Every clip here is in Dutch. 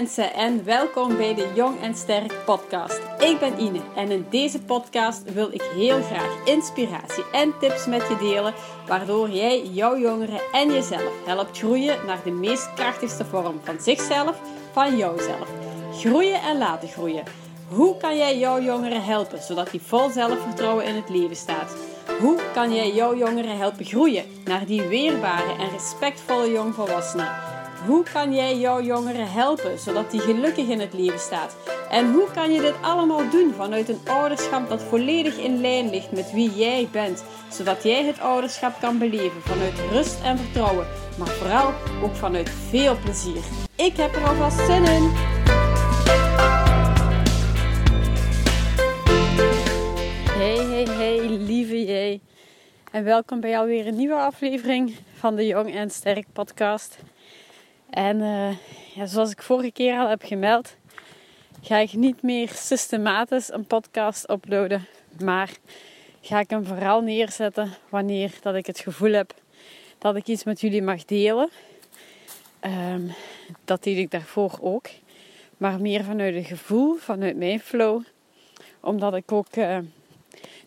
mensen en welkom bij de Jong en Sterk podcast. Ik ben Ine en in deze podcast wil ik heel graag inspiratie en tips met je delen, waardoor jij jouw jongeren en jezelf helpt groeien naar de meest krachtigste vorm van zichzelf, van jouzelf. Groeien en laten groeien. Hoe kan jij jouw jongeren helpen zodat die vol zelfvertrouwen in het leven staat? Hoe kan jij jouw jongeren helpen groeien naar die weerbare en respectvolle jongvolwassenen? Hoe kan jij jouw jongeren helpen zodat die gelukkig in het leven staat? En hoe kan je dit allemaal doen vanuit een ouderschap dat volledig in lijn ligt met wie jij bent, zodat jij het ouderschap kan beleven vanuit rust en vertrouwen, maar vooral ook vanuit veel plezier? Ik heb er alvast zin in! Hey, hey, hey, lieve jij. En welkom bij alweer een nieuwe aflevering van de Jong en Sterk podcast. En uh, ja, zoals ik vorige keer al heb gemeld, ga ik niet meer systematisch een podcast uploaden. Maar ga ik hem vooral neerzetten wanneer dat ik het gevoel heb dat ik iets met jullie mag delen. Um, dat deed ik daarvoor ook. Maar meer vanuit het gevoel, vanuit mijn flow. Omdat ik ook uh,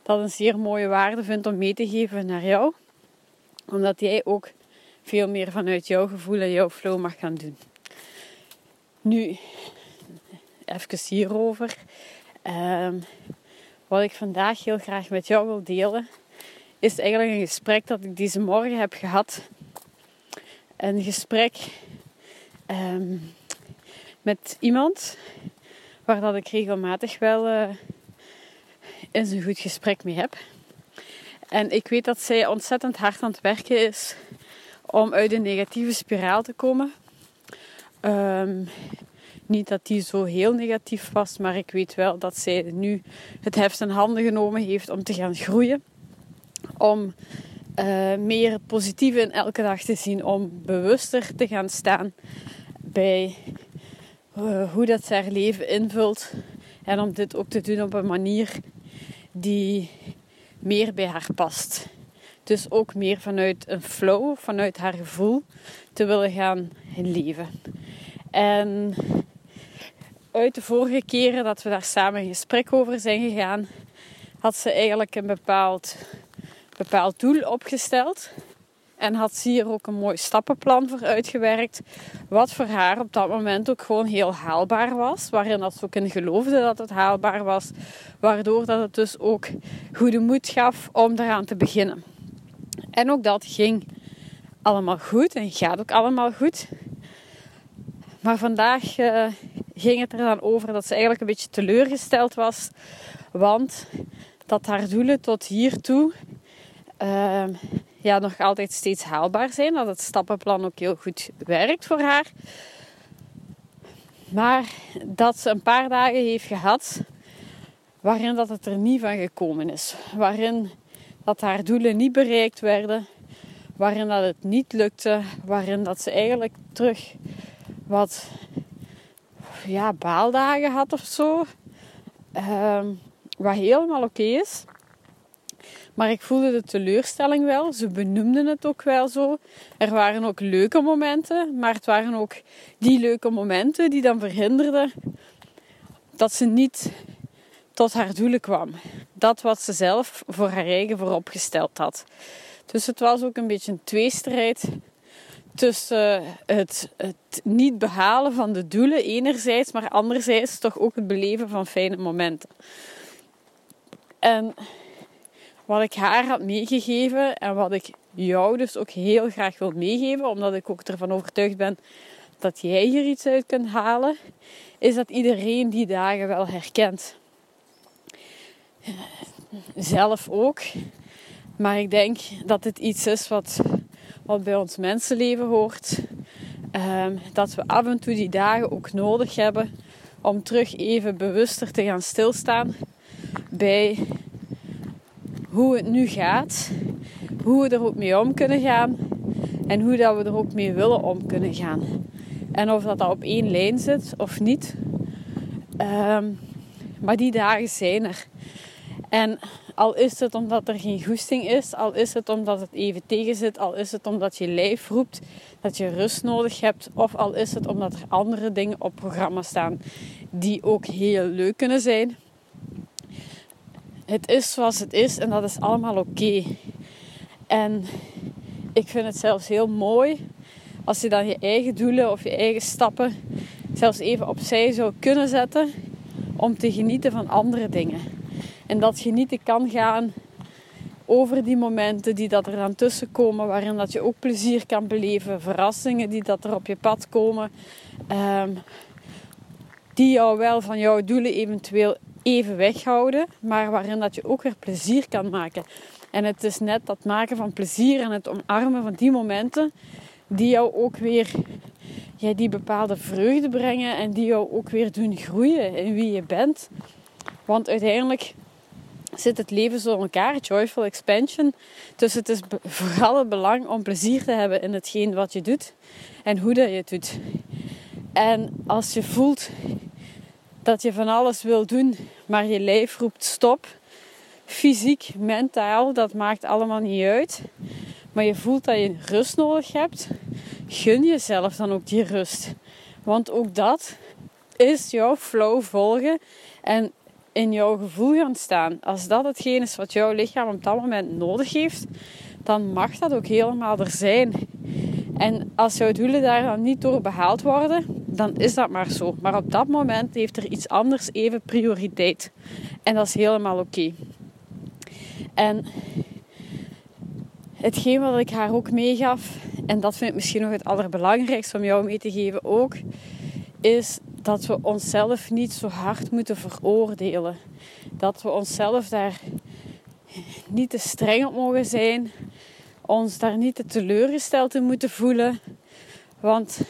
dat een zeer mooie waarde vind om mee te geven naar jou. Omdat jij ook veel meer vanuit jouw gevoel en jouw flow mag gaan doen. Nu, even hierover. Um, wat ik vandaag heel graag met jou wil delen, is eigenlijk een gesprek dat ik deze morgen heb gehad. Een gesprek um, met iemand waar dat ik regelmatig wel uh, eens een goed gesprek mee heb. En ik weet dat zij ontzettend hard aan het werken is om uit een negatieve spiraal te komen. Um, niet dat die zo heel negatief was, maar ik weet wel dat zij nu het heft in handen genomen heeft om te gaan groeien. Om uh, meer positief in elke dag te zien, om bewuster te gaan staan bij uh, hoe dat ze haar leven invult. En om dit ook te doen op een manier die meer bij haar past. Dus ook meer vanuit een flow, vanuit haar gevoel te willen gaan leven. En uit de vorige keren dat we daar samen in gesprek over zijn gegaan, had ze eigenlijk een bepaald, bepaald doel opgesteld. En had ze hier ook een mooi stappenplan voor uitgewerkt. Wat voor haar op dat moment ook gewoon heel haalbaar was. Waarin dat ze ook in geloofde dat het haalbaar was. Waardoor dat het dus ook goede moed gaf om eraan te beginnen. En ook dat ging allemaal goed en gaat ook allemaal goed. Maar vandaag uh, ging het er dan over dat ze eigenlijk een beetje teleurgesteld was. Want dat haar doelen tot hiertoe uh, ja, nog altijd steeds haalbaar zijn. Dat het stappenplan ook heel goed werkt voor haar. Maar dat ze een paar dagen heeft gehad waarin dat het er niet van gekomen is. Waarin dat haar doelen niet bereikt werden, waarin dat het niet lukte, waarin dat ze eigenlijk terug wat ja, baaldagen had of zo. Um, wat helemaal oké is. Maar ik voelde de teleurstelling wel. Ze benoemden het ook wel zo. Er waren ook leuke momenten, maar het waren ook die leuke momenten die dan verhinderden dat ze niet tot haar doelen kwam. Dat wat ze zelf voor haar eigen vooropgesteld had. Dus het was ook een beetje een tweestrijd tussen het, het niet behalen van de doelen enerzijds, maar anderzijds toch ook het beleven van fijne momenten. En wat ik haar had meegegeven en wat ik jou dus ook heel graag wil meegeven, omdat ik ook ervan overtuigd ben dat jij hier iets uit kunt halen, is dat iedereen die dagen wel herkent zelf ook. Maar ik denk dat het iets is wat, wat bij ons mensenleven hoort. Um, dat we af en toe die dagen ook nodig hebben om terug even bewuster te gaan stilstaan bij hoe het nu gaat, hoe we er ook mee om kunnen gaan en hoe dat we er ook mee willen om kunnen gaan. En of dat, dat op één lijn zit of niet. Um, maar die dagen zijn er. En Al is het omdat er geen goesting is, al is het omdat het even tegen zit, al is het omdat je lijf roept dat je rust nodig hebt, of al is het omdat er andere dingen op programma staan die ook heel leuk kunnen zijn. Het is zoals het is en dat is allemaal oké. En ik vind het zelfs heel mooi als je dan je eigen doelen of je eigen stappen zelfs even opzij zou kunnen zetten om te genieten van andere dingen. En dat genieten kan gaan over die momenten die dat er dan tussen komen, waarin dat je ook plezier kan beleven, verrassingen die dat er op je pad komen, ehm, die jou wel van jouw doelen eventueel even weghouden, maar waarin dat je ook weer plezier kan maken. En het is net dat maken van plezier en het omarmen van die momenten die jou ook weer ja, die bepaalde vreugde brengen en die jou ook weer doen groeien in wie je bent. Want uiteindelijk zit het leven zo in elkaar, joyful expansion. Dus het is vooral het belang om plezier te hebben in hetgeen wat je doet en hoe dat je het doet. En als je voelt dat je van alles wil doen, maar je lijf roept stop, fysiek, mentaal, dat maakt allemaal niet uit. Maar je voelt dat je rust nodig hebt, gun jezelf dan ook die rust. Want ook dat is jouw flow volgen en in jouw gevoel gaan staan. Als dat hetgeen is wat jouw lichaam op dat moment nodig heeft, dan mag dat ook helemaal er zijn. En als jouw doelen daar dan niet door behaald worden, dan is dat maar zo. Maar op dat moment heeft er iets anders even prioriteit. En dat is helemaal oké. En hetgeen wat ik haar ook meegaf, en dat vind ik misschien nog het allerbelangrijkste om jou mee te geven ook, is dat we onszelf niet zo hard moeten veroordelen. Dat we onszelf daar niet te streng op mogen zijn, ons daar niet te teleurgesteld in moeten voelen. Want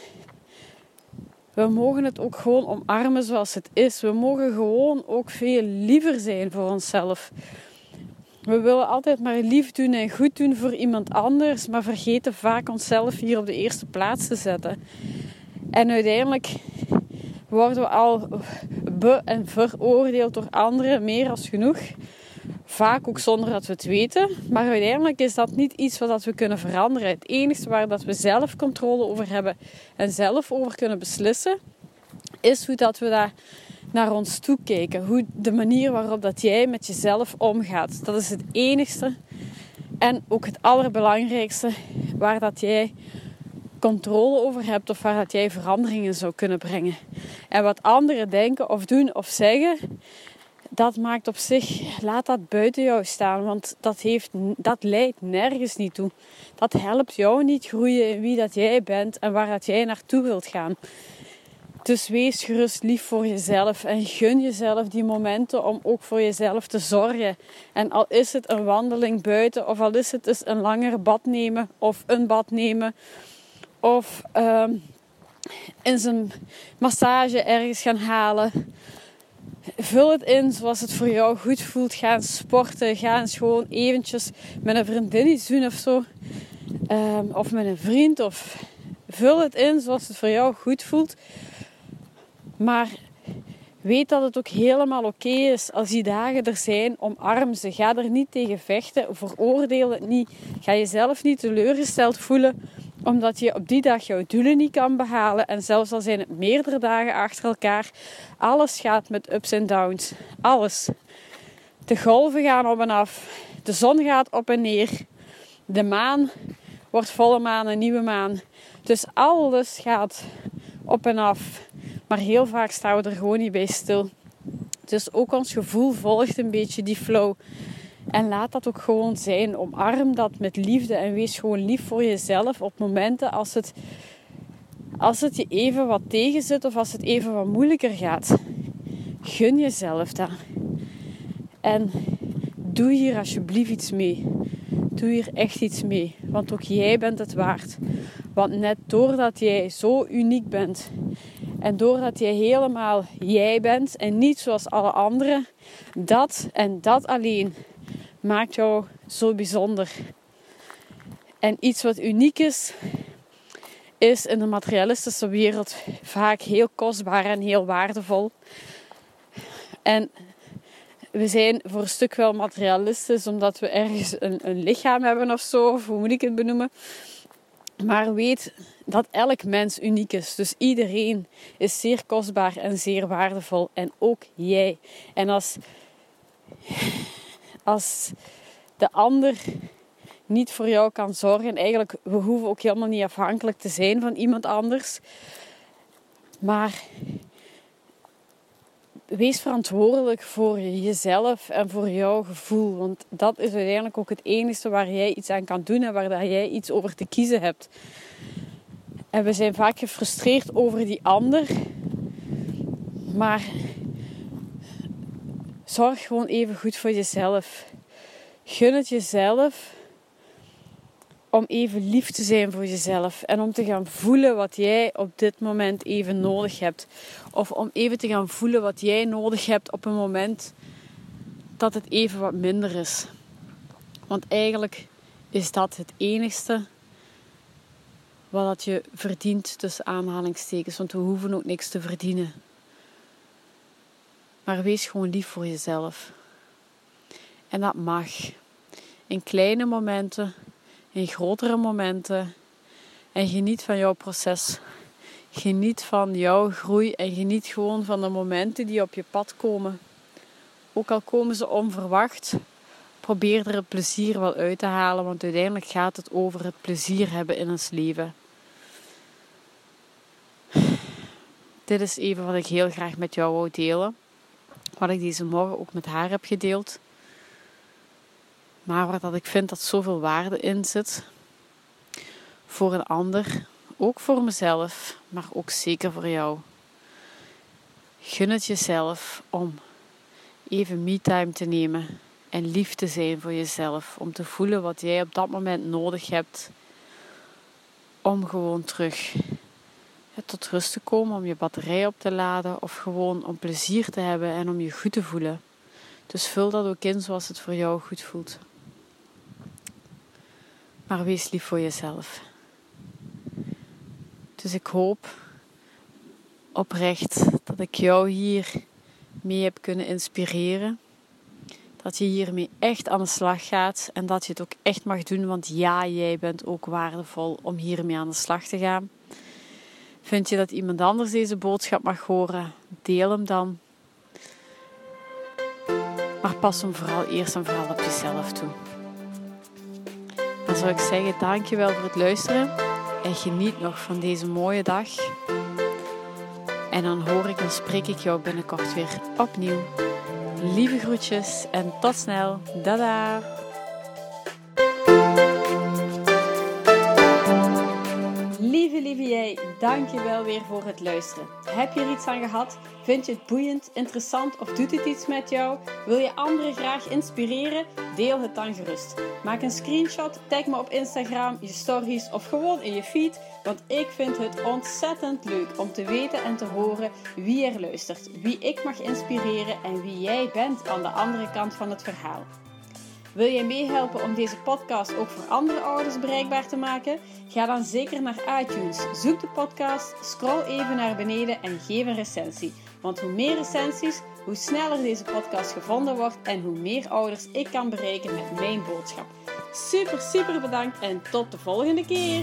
we mogen het ook gewoon omarmen zoals het is. We mogen gewoon ook veel liever zijn voor onszelf. We willen altijd maar lief doen en goed doen voor iemand anders, maar vergeten vaak onszelf hier op de eerste plaats te zetten. En uiteindelijk worden we al be- en veroordeeld door anderen, meer als genoeg. Vaak ook zonder dat we het weten. Maar uiteindelijk is dat niet iets wat we kunnen veranderen. Het enige waar dat we zelf controle over hebben en zelf over kunnen beslissen, is hoe dat we daar naar ons toe kijken. Hoe de manier waarop dat jij met jezelf omgaat. Dat is het enigste en ook het allerbelangrijkste waar dat jij controle over hebt of waar dat jij veranderingen zou kunnen brengen. En wat anderen denken of doen of zeggen, dat maakt op zich, laat dat buiten jou staan, want dat, heeft, dat leidt nergens niet toe. Dat helpt jou niet groeien in wie dat jij bent en waar dat jij naartoe wilt gaan. Dus wees gerust lief voor jezelf en gun jezelf die momenten om ook voor jezelf te zorgen. En al is het een wandeling buiten, of al is het dus een langer bad nemen of een bad nemen, of uh, in zijn massage ergens gaan halen. Vul het in zoals het voor jou goed voelt. Ga sporten. Ga eens gewoon eventjes met een vriendin iets doen of zo. Um, of met een vriend. Of vul het in zoals het voor jou goed voelt. Maar weet dat het ook helemaal oké is als die dagen er zijn. Omarm ze. Ga er niet tegen vechten. Veroordeel het niet. Ga jezelf niet teleurgesteld voelen omdat je op die dag jouw doelen niet kan behalen. En zelfs al zijn het meerdere dagen achter elkaar. Alles gaat met ups en downs. Alles. De golven gaan op en af. De zon gaat op en neer. De maan wordt volle maan en nieuwe maan. Dus alles gaat op en af. Maar heel vaak staan we er gewoon niet bij stil. Dus ook ons gevoel volgt een beetje die flow. En laat dat ook gewoon zijn. Omarm dat met liefde en wees gewoon lief voor jezelf op momenten als het, als het je even wat tegen zit of als het even wat moeilijker gaat. Gun jezelf dat. En doe hier alsjeblieft iets mee. Doe hier echt iets mee. Want ook jij bent het waard. Want net doordat jij zo uniek bent en doordat jij helemaal jij bent en niet zoals alle anderen, dat en dat alleen maakt jou zo bijzonder. En iets wat uniek is, is in de materialistische wereld vaak heel kostbaar en heel waardevol. En we zijn voor een stuk wel materialistisch, omdat we ergens een, een lichaam hebben of zo, hoe moet ik het benoemen. Maar weet dat elk mens uniek is. Dus iedereen is zeer kostbaar en zeer waardevol. En ook jij. En als, als de ander niet voor jou kan zorgen. Eigenlijk, we hoeven ook helemaal niet afhankelijk te zijn van iemand anders. Maar wees verantwoordelijk voor jezelf en voor jouw gevoel. Want dat is uiteindelijk ook het enige waar jij iets aan kan doen en waar jij iets over te kiezen hebt. En we zijn vaak gefrustreerd over die ander. Maar zorg gewoon even goed voor jezelf. Gun het jezelf om even lief te zijn voor jezelf en om te gaan voelen wat jij op dit moment even nodig hebt. Of om even te gaan voelen wat jij nodig hebt op een moment dat het even wat minder is. Want eigenlijk is dat het enigste wat je verdient tussen aanhalingstekens. Want we hoeven ook niks te verdienen. Maar wees gewoon lief voor jezelf. En dat mag. In kleine momenten in grotere momenten. En geniet van jouw proces. Geniet van jouw groei en geniet gewoon van de momenten die op je pad komen. Ook al komen ze onverwacht, probeer er het plezier wel uit te halen, want uiteindelijk gaat het over het plezier hebben in ons leven. Dit is even wat ik heel graag met jou wou delen. Wat ik deze morgen ook met haar heb gedeeld. Maar waar dat ik vind dat zoveel waarde in zit. Voor een ander, ook voor mezelf, maar ook zeker voor jou. Gun het jezelf om even me-time te nemen en lief te zijn voor jezelf. Om te voelen wat jij op dat moment nodig hebt. Om gewoon terug tot rust te komen, om je batterij op te laden of gewoon om plezier te hebben en om je goed te voelen. Dus vul dat ook in zoals het voor jou goed voelt. Maar wees lief voor jezelf. Dus ik hoop oprecht dat ik jou hier mee heb kunnen inspireren. Dat je hiermee echt aan de slag gaat en dat je het ook echt mag doen, want ja, jij bent ook waardevol om hiermee aan de slag te gaan. Vind je dat iemand anders deze boodschap mag horen? Deel hem dan. Maar pas hem vooral eerst en vooral op jezelf toe. Dan zou ik zeggen, dankjewel voor het luisteren. En geniet nog van deze mooie dag. En dan hoor ik en spreek ik jou binnenkort weer opnieuw. Lieve groetjes en tot snel. Dada! Jij, dank je wel weer voor het luisteren. Heb je er iets aan gehad? Vind je het boeiend, interessant of doet het iets met jou? Wil je anderen graag inspireren? Deel het dan gerust. Maak een screenshot, tag me op Instagram, je stories of gewoon in je feed. Want ik vind het ontzettend leuk om te weten en te horen wie er luistert, wie ik mag inspireren en wie jij bent aan de andere kant van het verhaal. Wil jij meehelpen om deze podcast ook voor andere ouders bereikbaar te maken? Ga dan zeker naar iTunes. Zoek de podcast, scroll even naar beneden en geef een recensie. Want hoe meer recensies, hoe sneller deze podcast gevonden wordt en hoe meer ouders ik kan bereiken met mijn boodschap. Super, super bedankt en tot de volgende keer!